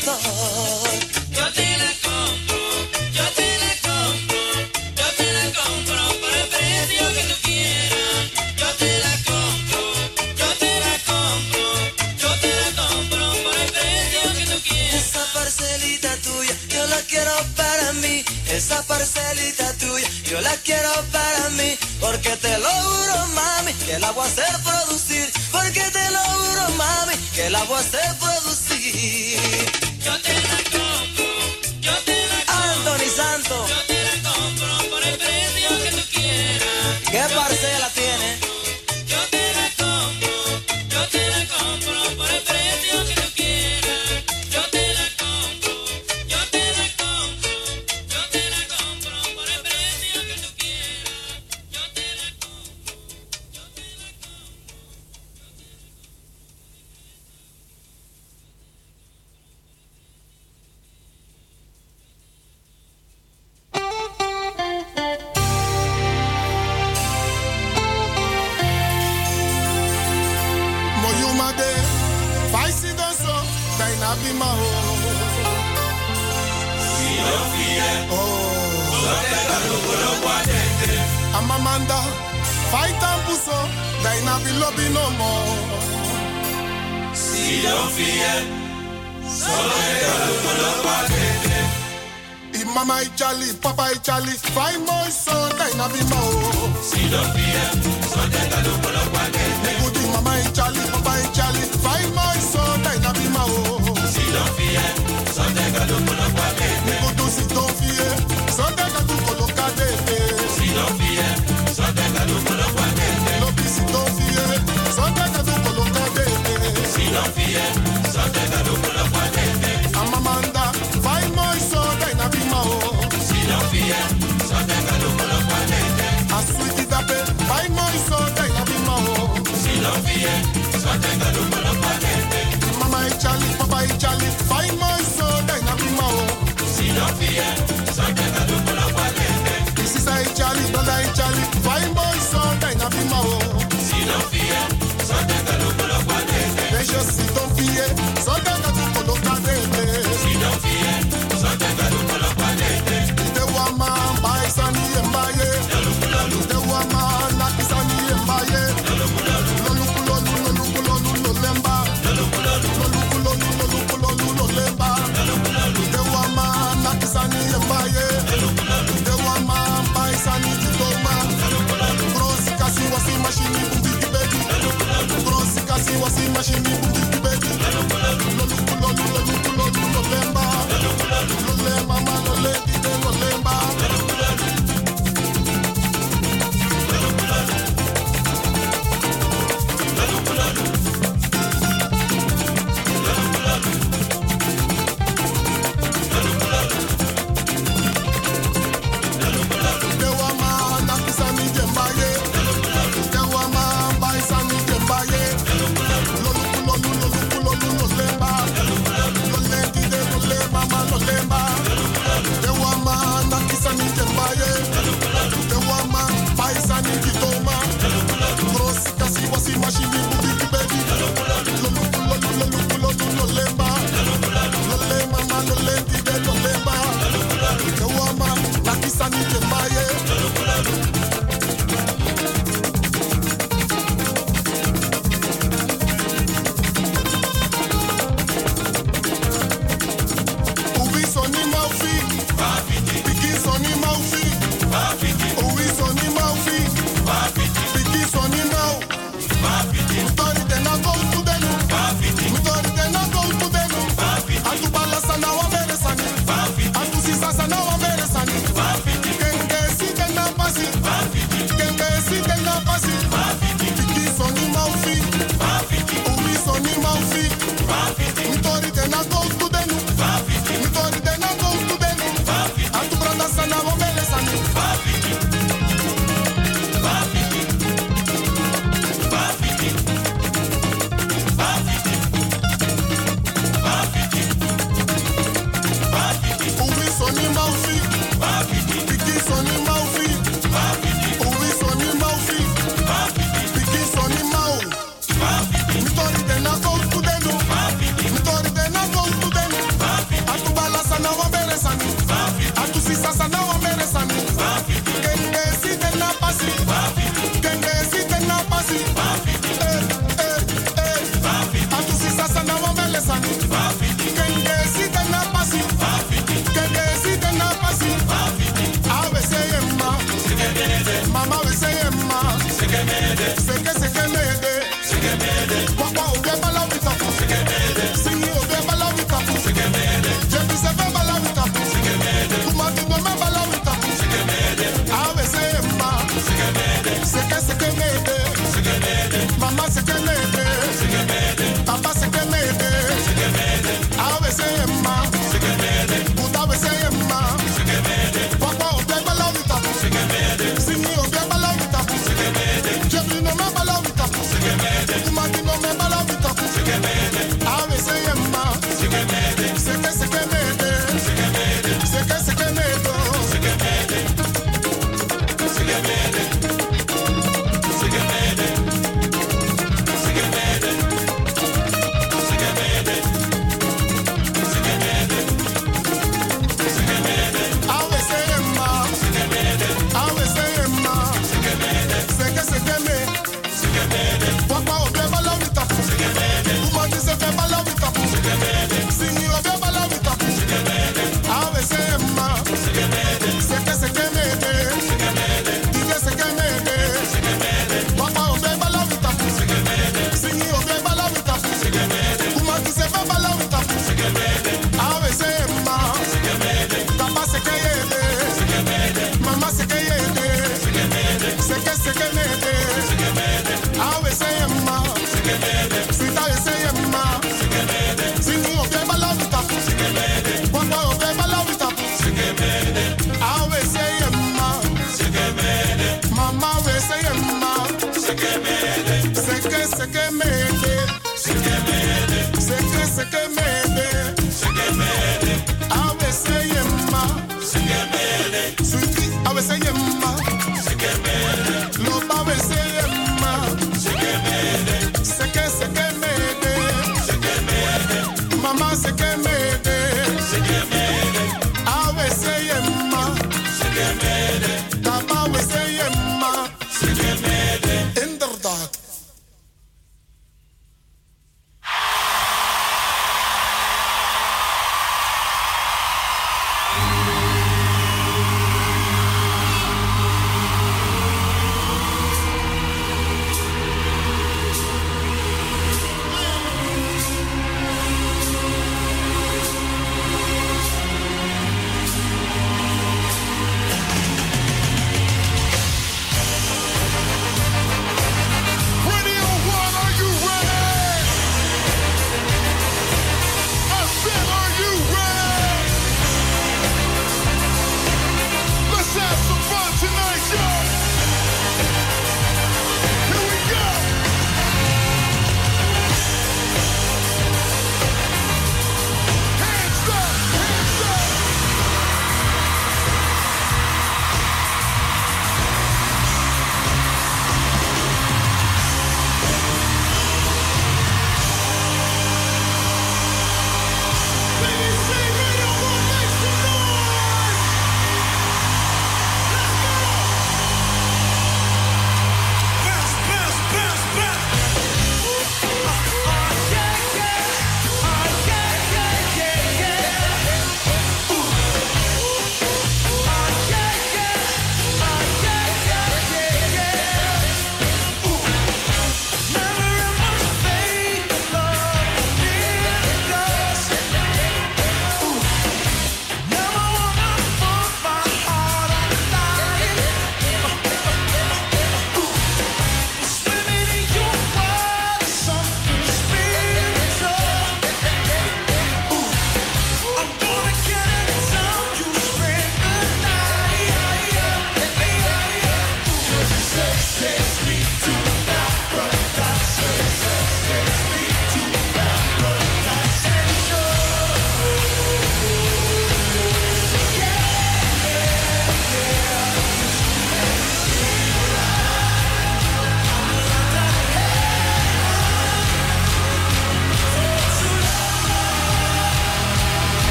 Yo te la compro, yo te la compro, yo te la compro por el precio que tú quieras. Yo te la compro, yo te la compro, yo te la compro por el precio que tú quieras. Esa parcelita tuya, yo la quiero para mí. Esa parcelita tuya, yo la quiero para mí. Porque te lo juro, mami, que la voy a hacer producir. Porque te lo juro, mami, que la voy a hacer producir. yo te la compro.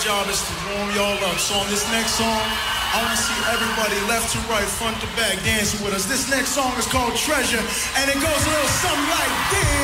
Job is to warm y'all up. So on this next song, I want to see everybody left to right, front to back, dancing with us. This next song is called Treasure, and it goes a little something like this.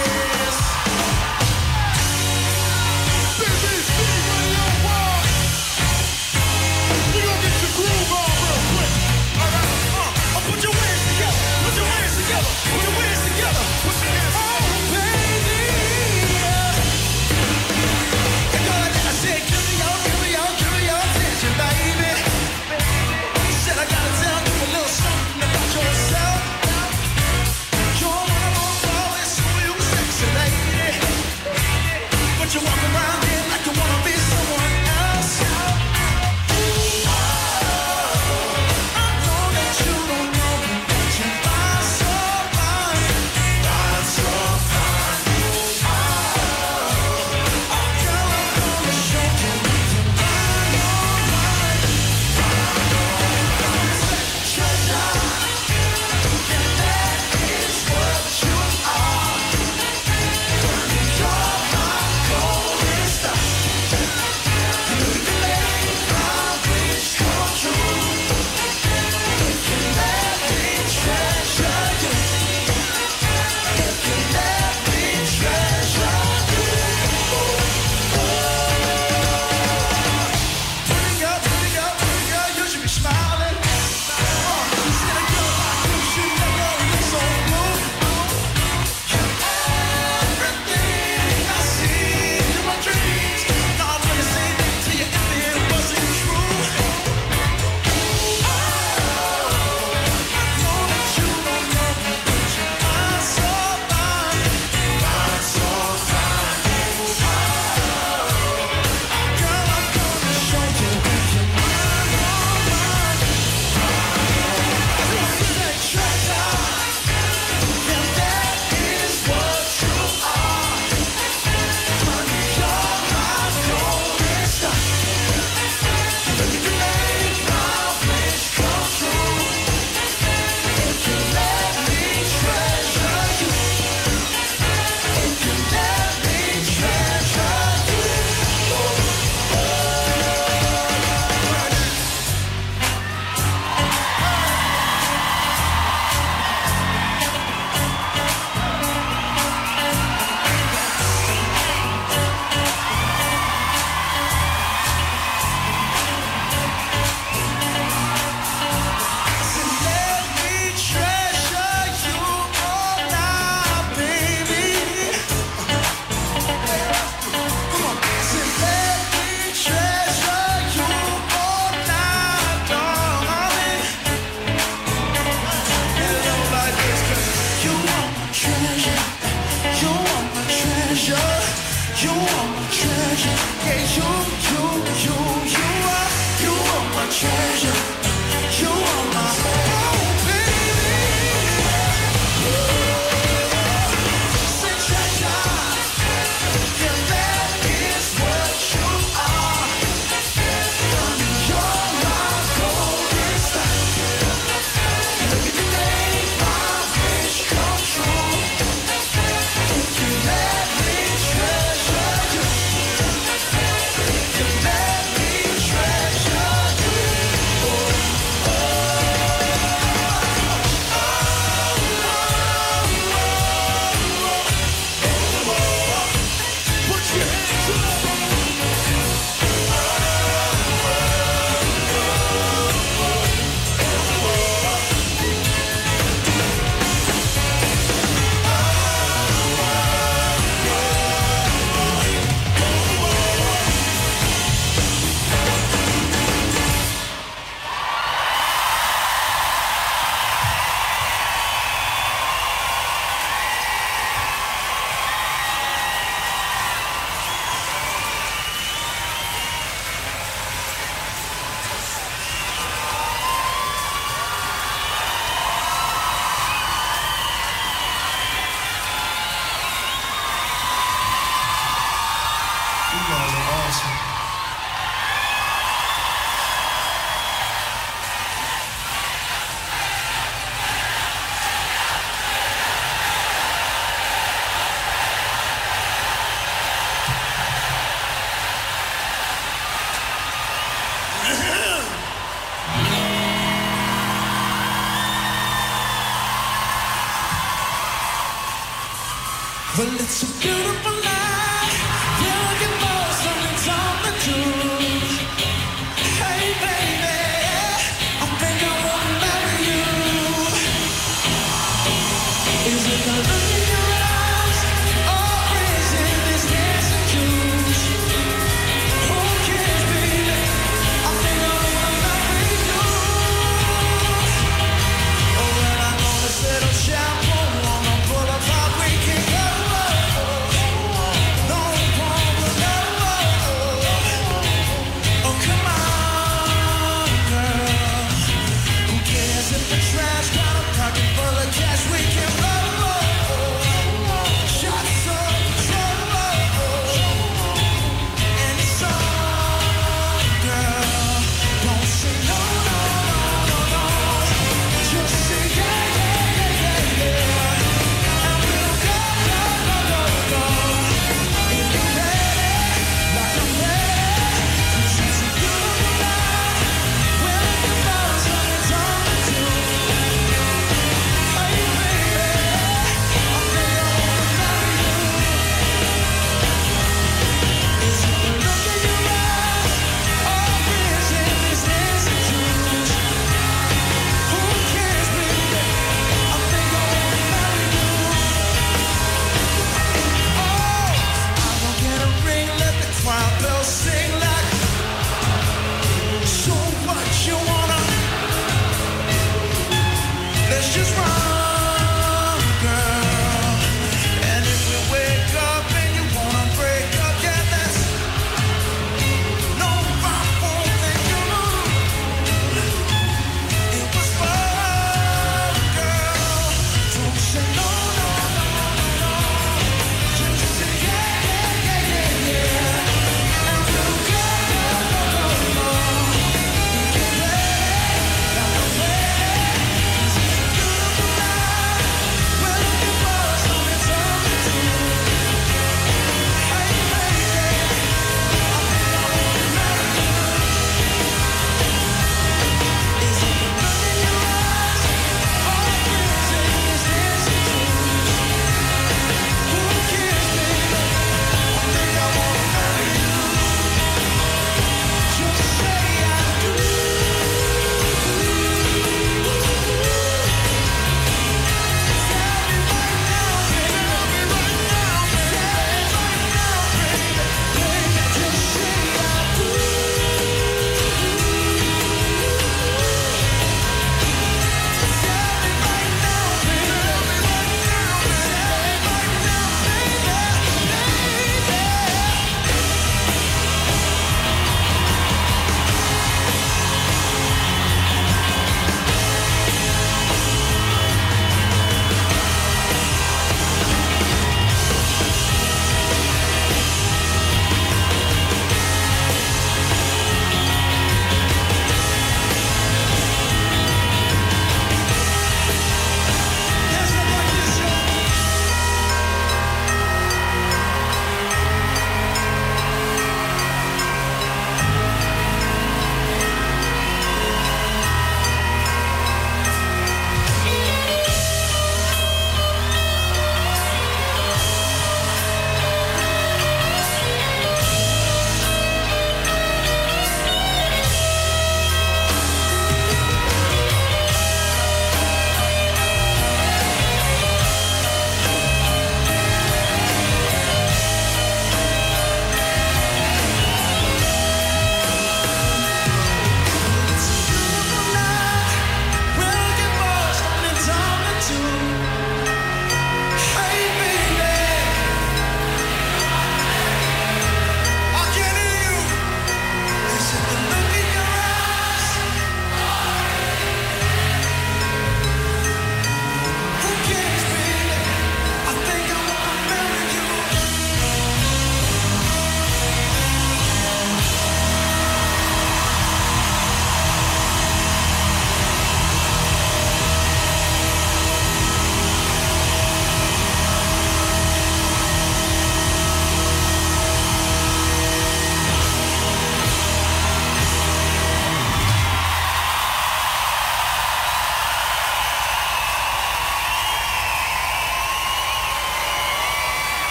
Beautiful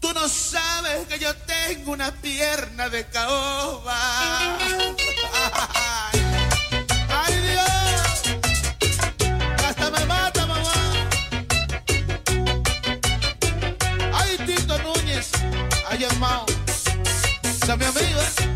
Tú no sabes que yo tengo una pierna de caoba. ¡Ay, Dios! ¡Hasta me mata, mamá! ¡Ay, Tito Núñez! ¡Ay, hermano! ¡Está mi amigo!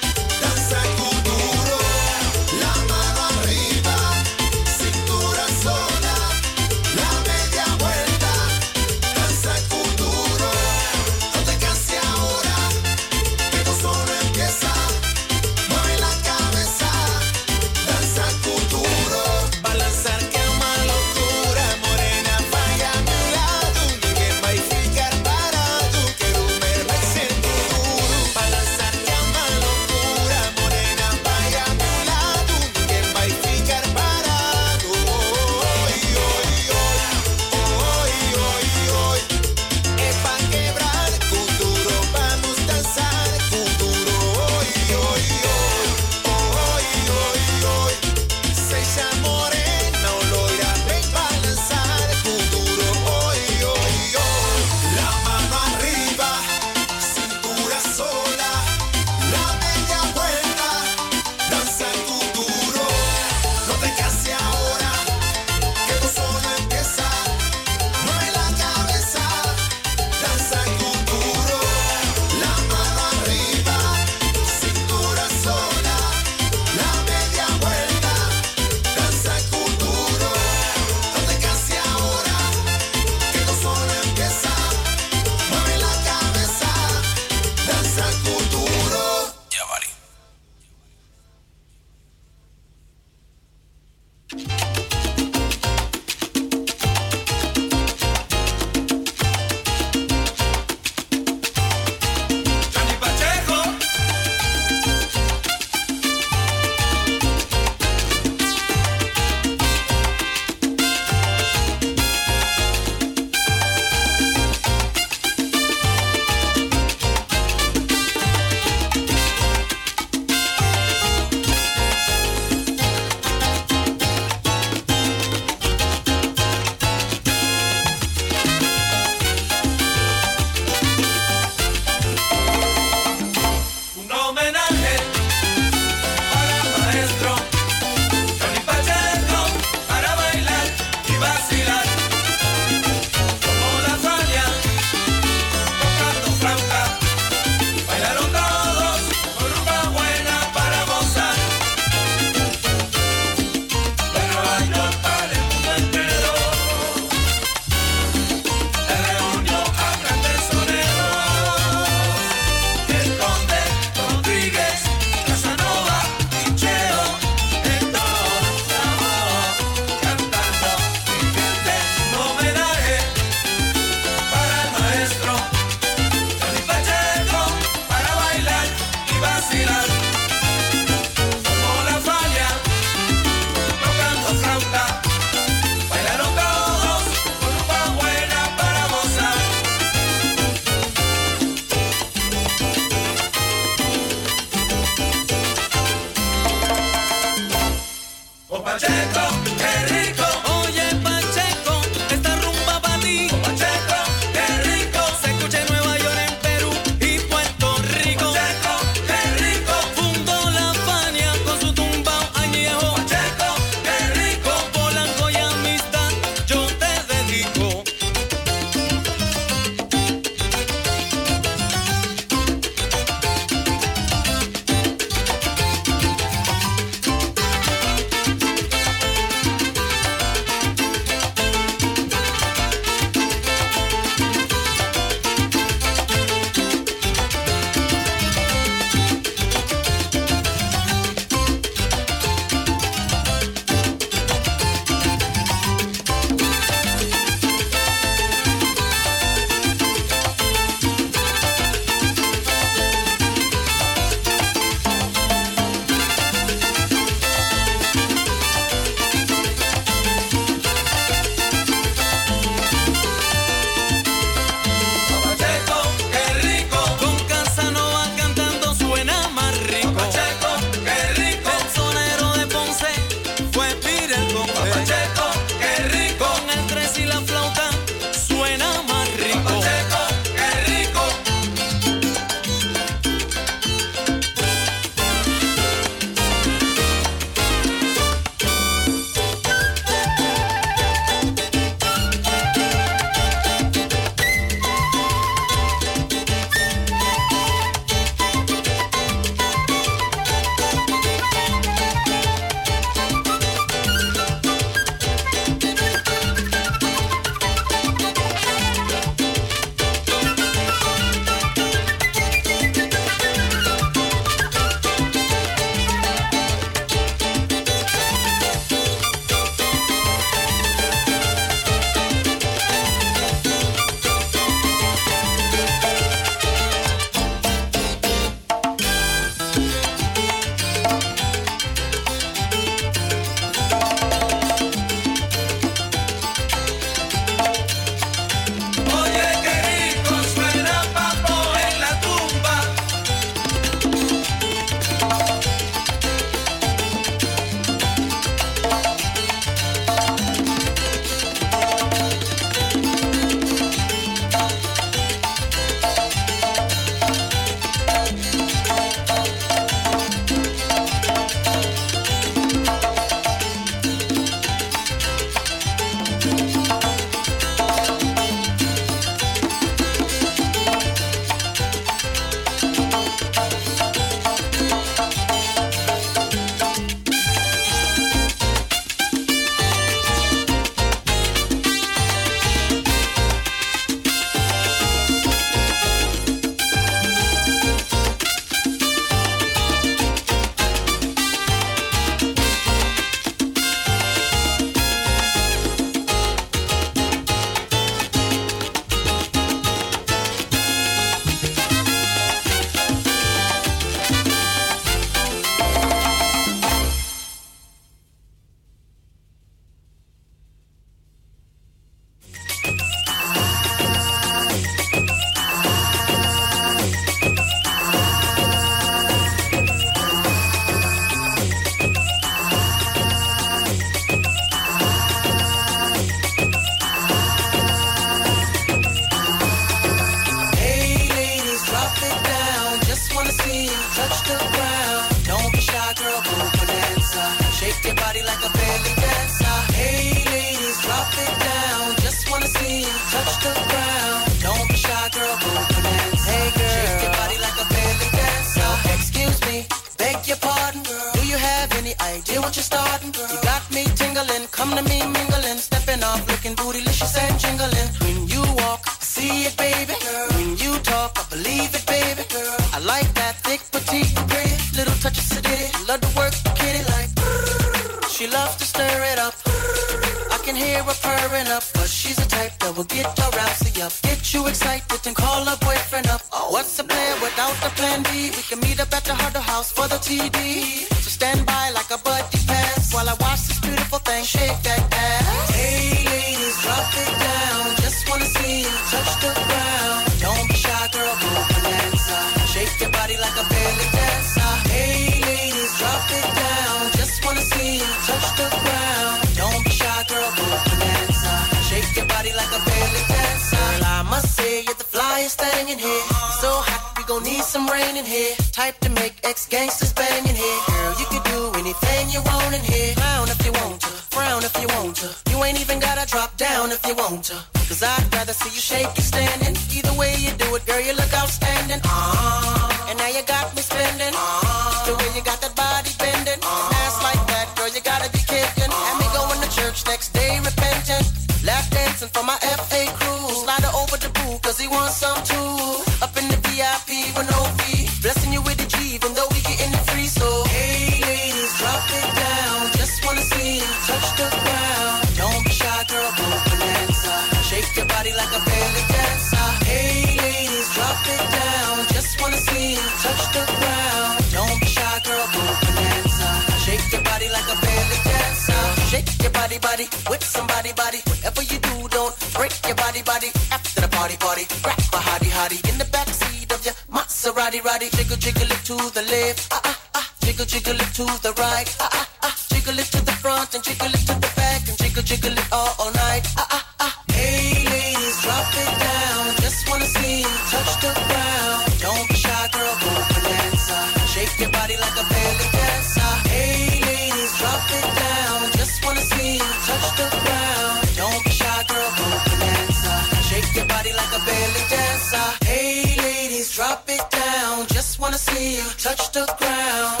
front and jiggle it to the back and jiggle jiggle it all, all night. Ah ah ah. Hey ladies, drop it down. Just wanna see you touch the ground. Don't be shy, girl, go bonanza. Shake your body like a belly dancer. Hey ladies, drop it down. Just wanna see you touch the ground. Don't be shy, girl, go bonanza. Shake your body like a belly dancer. Hey ladies, drop it down. Just wanna see you touch the ground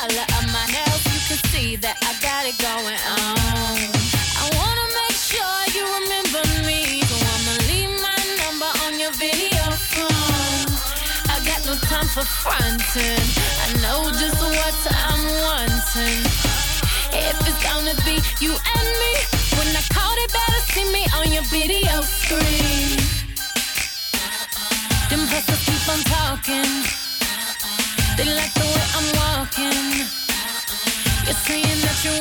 color of my nails, you can see that I got it going on. I wanna make sure you remember me, so I'ma leave my number on your video phone. I got no time for fronting, I know just what I'm wanting. If it's gonna be you and me, when I call, it better see me on your video screen. Them hustlers keep on talking. They like the way I'm walking. You're saying that you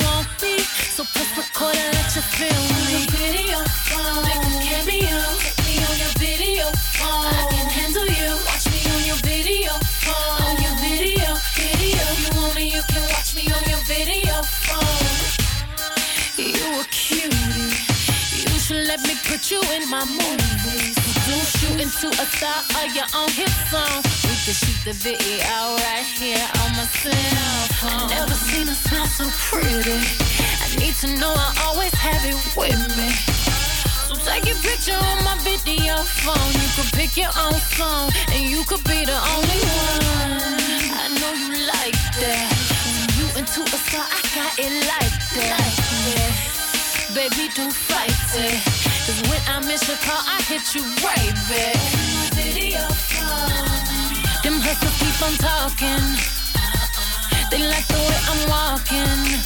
so press record and let you me. On video phone, make me on your video phone. I can handle you. Watch me on your video phone. On your video, video. You you can watch me on your video phone. You a cutie. You should let me put you in my movies. You into a star of your own hit song. We can shoot the video right here on my cell phone. Never seen a smile so pretty. I need to know I always have it with me. So take a picture on my video phone. You could pick your own song, and you could be the only one. I know you like that. You into a star, I got it like that. Yeah. Baby, don't fight it. Cause when I miss your call, I hit you right back. Video phone. Them hustle keep on talking. They like the way I'm walking.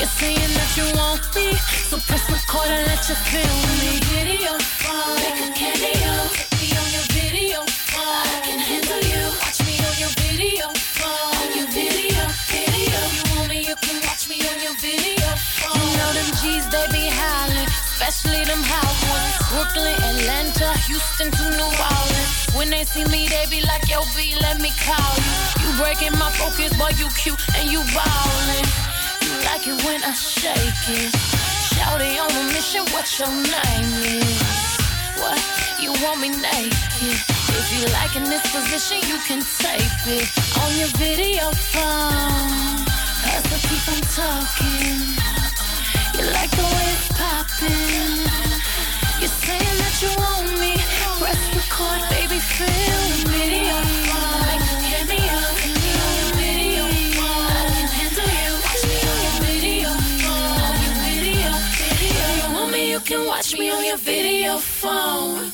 You're saying that you want me, so press record and let you feel me. Video phone, make a cameo, put me on your video phone. I can handle you. Watch me on your video phone. On your video, video. You want me, you can watch me on your video phone. You know them G's, they be howling, especially them house ones. Brooklyn, Atlanta, Houston to New Orleans. When they see me, they be like, Yo, B, let me call you. You breaking my focus, boy, you cute and you ballin'. You like it when I shake it. Shouty on a mission, what your name is? What? You want me naked? If you like in this position, you can tape it on your video phone. Cause the keep on talking. Watch me on your video phone.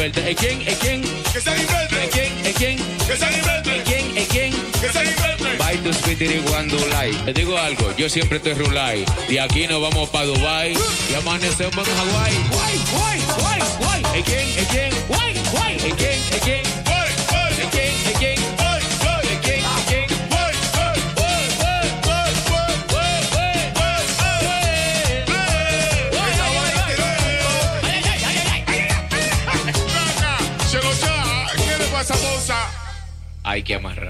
inventen. ¿En quién? Quién? Que quién? Quién? Que quién? Quién? Que se cuando light. Te digo algo, yo siempre estoy rulay. Y aquí nos vamos para Dubai. Y amanecemos en Hawái. Guay, guay, guay, guay. Quién? Quién? Guay, guay. Quién? Quién? hay que amarrar.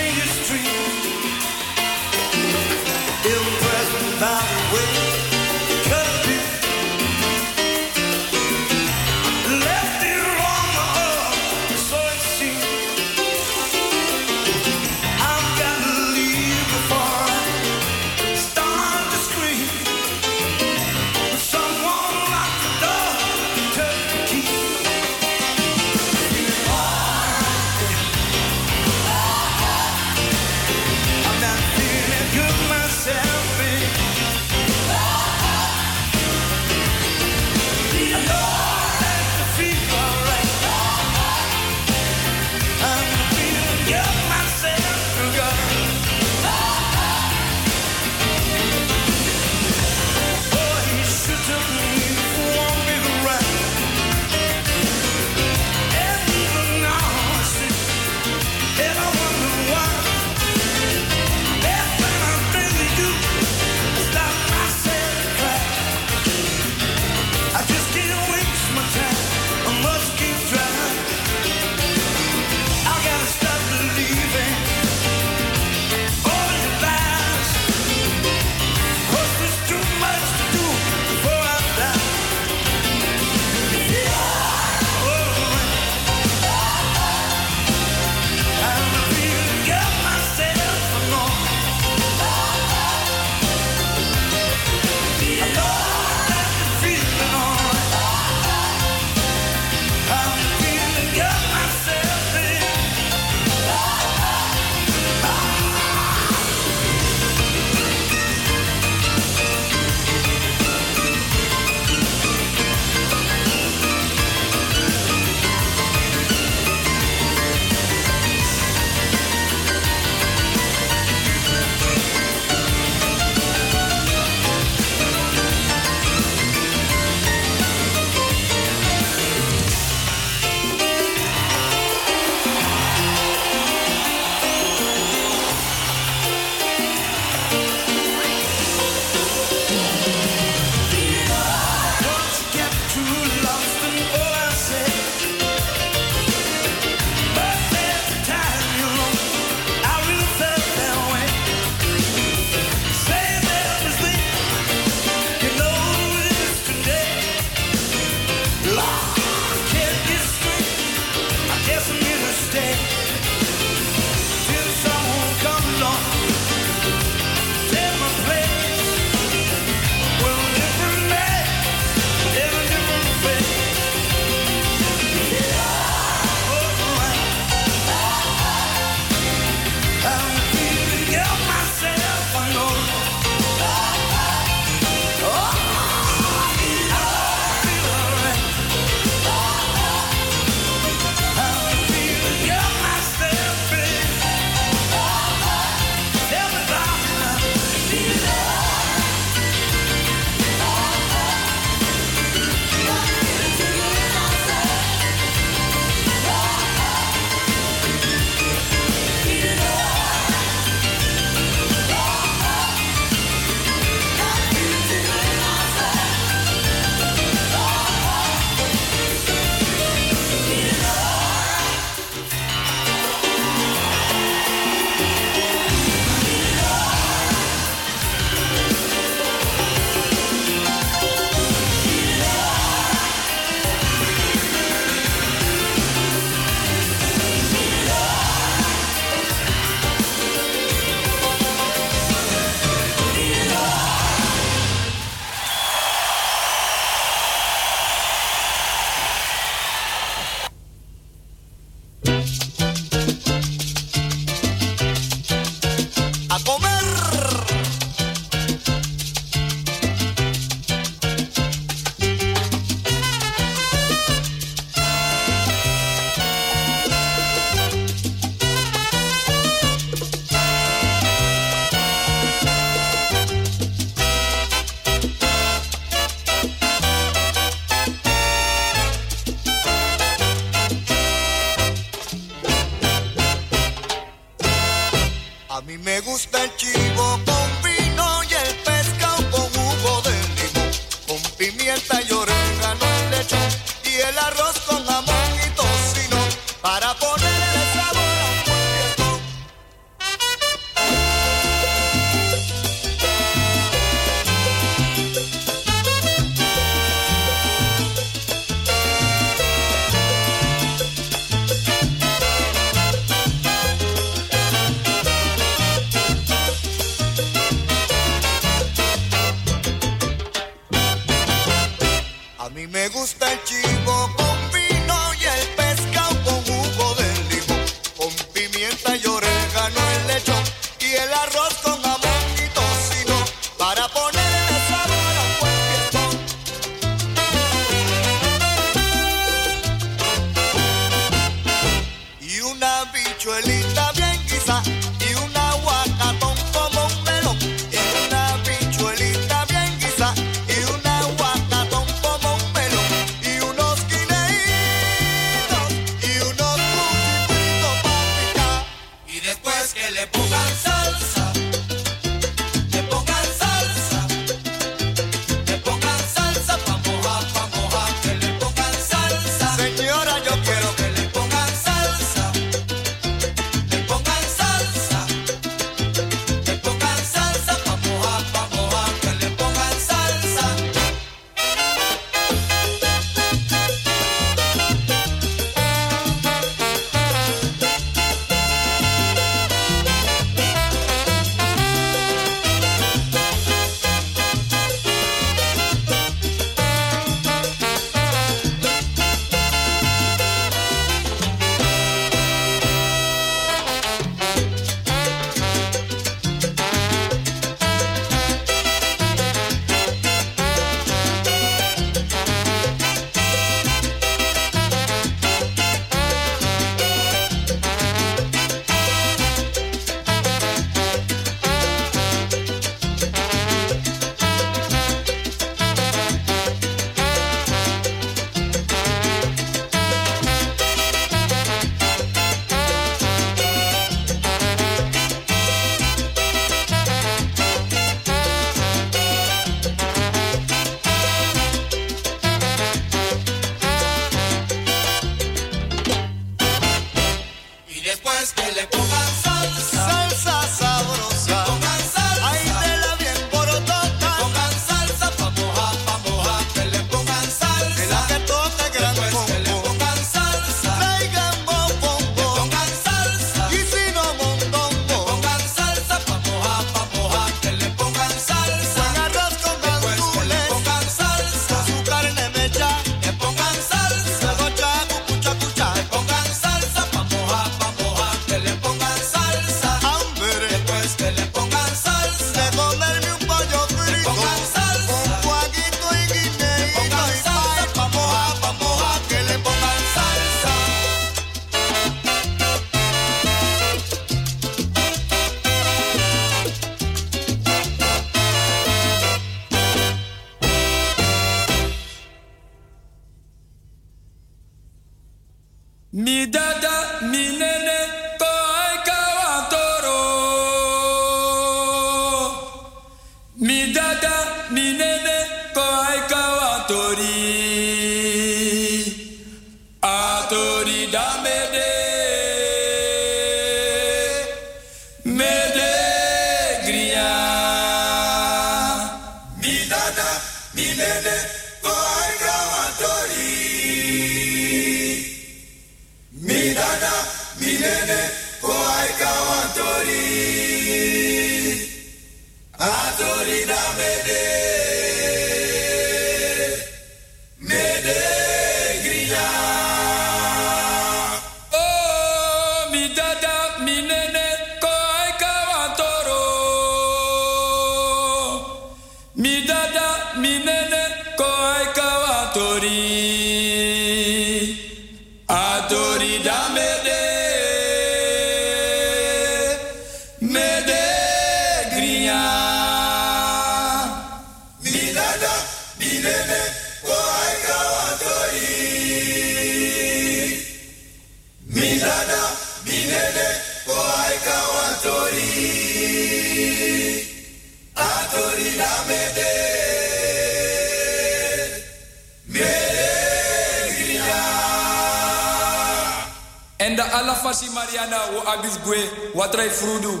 fasi Mariana wo abis Gue watrai frudu.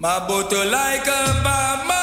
Ma boto like a mama.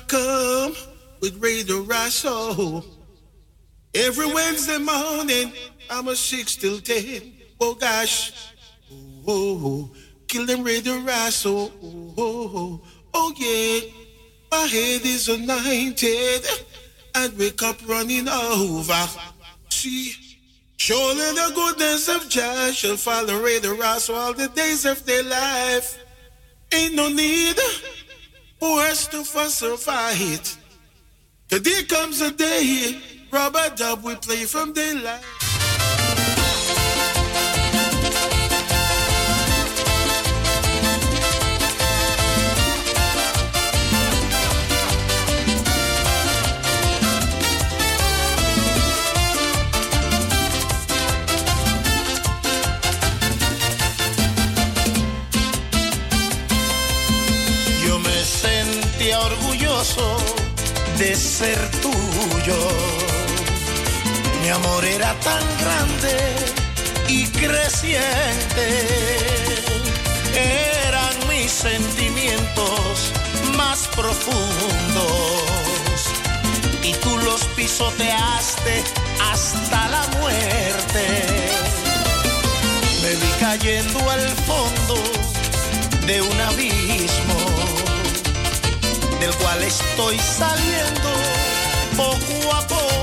Come with Radio Rasso. Every Wednesday morning, I'm a six till ten. Oh gosh, oh, kill them Radio Rasso. Oh, oh, oh. oh yeah, my head is anointed. And wake up running over. See, surely the goodness of Jah shall follow Radio Rasso all the days of their life. Ain't no need who has to falsify it? The day comes a day, rubber dub, we play from daylight. de ser tuyo. Mi amor era tan grande y creciente. Eran mis sentimientos más profundos. Y tú los pisoteaste hasta la muerte. Me vi cayendo al fondo de un abismo del cual estoy saliendo poco a poco.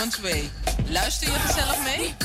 Way. Luister je gezellig mee?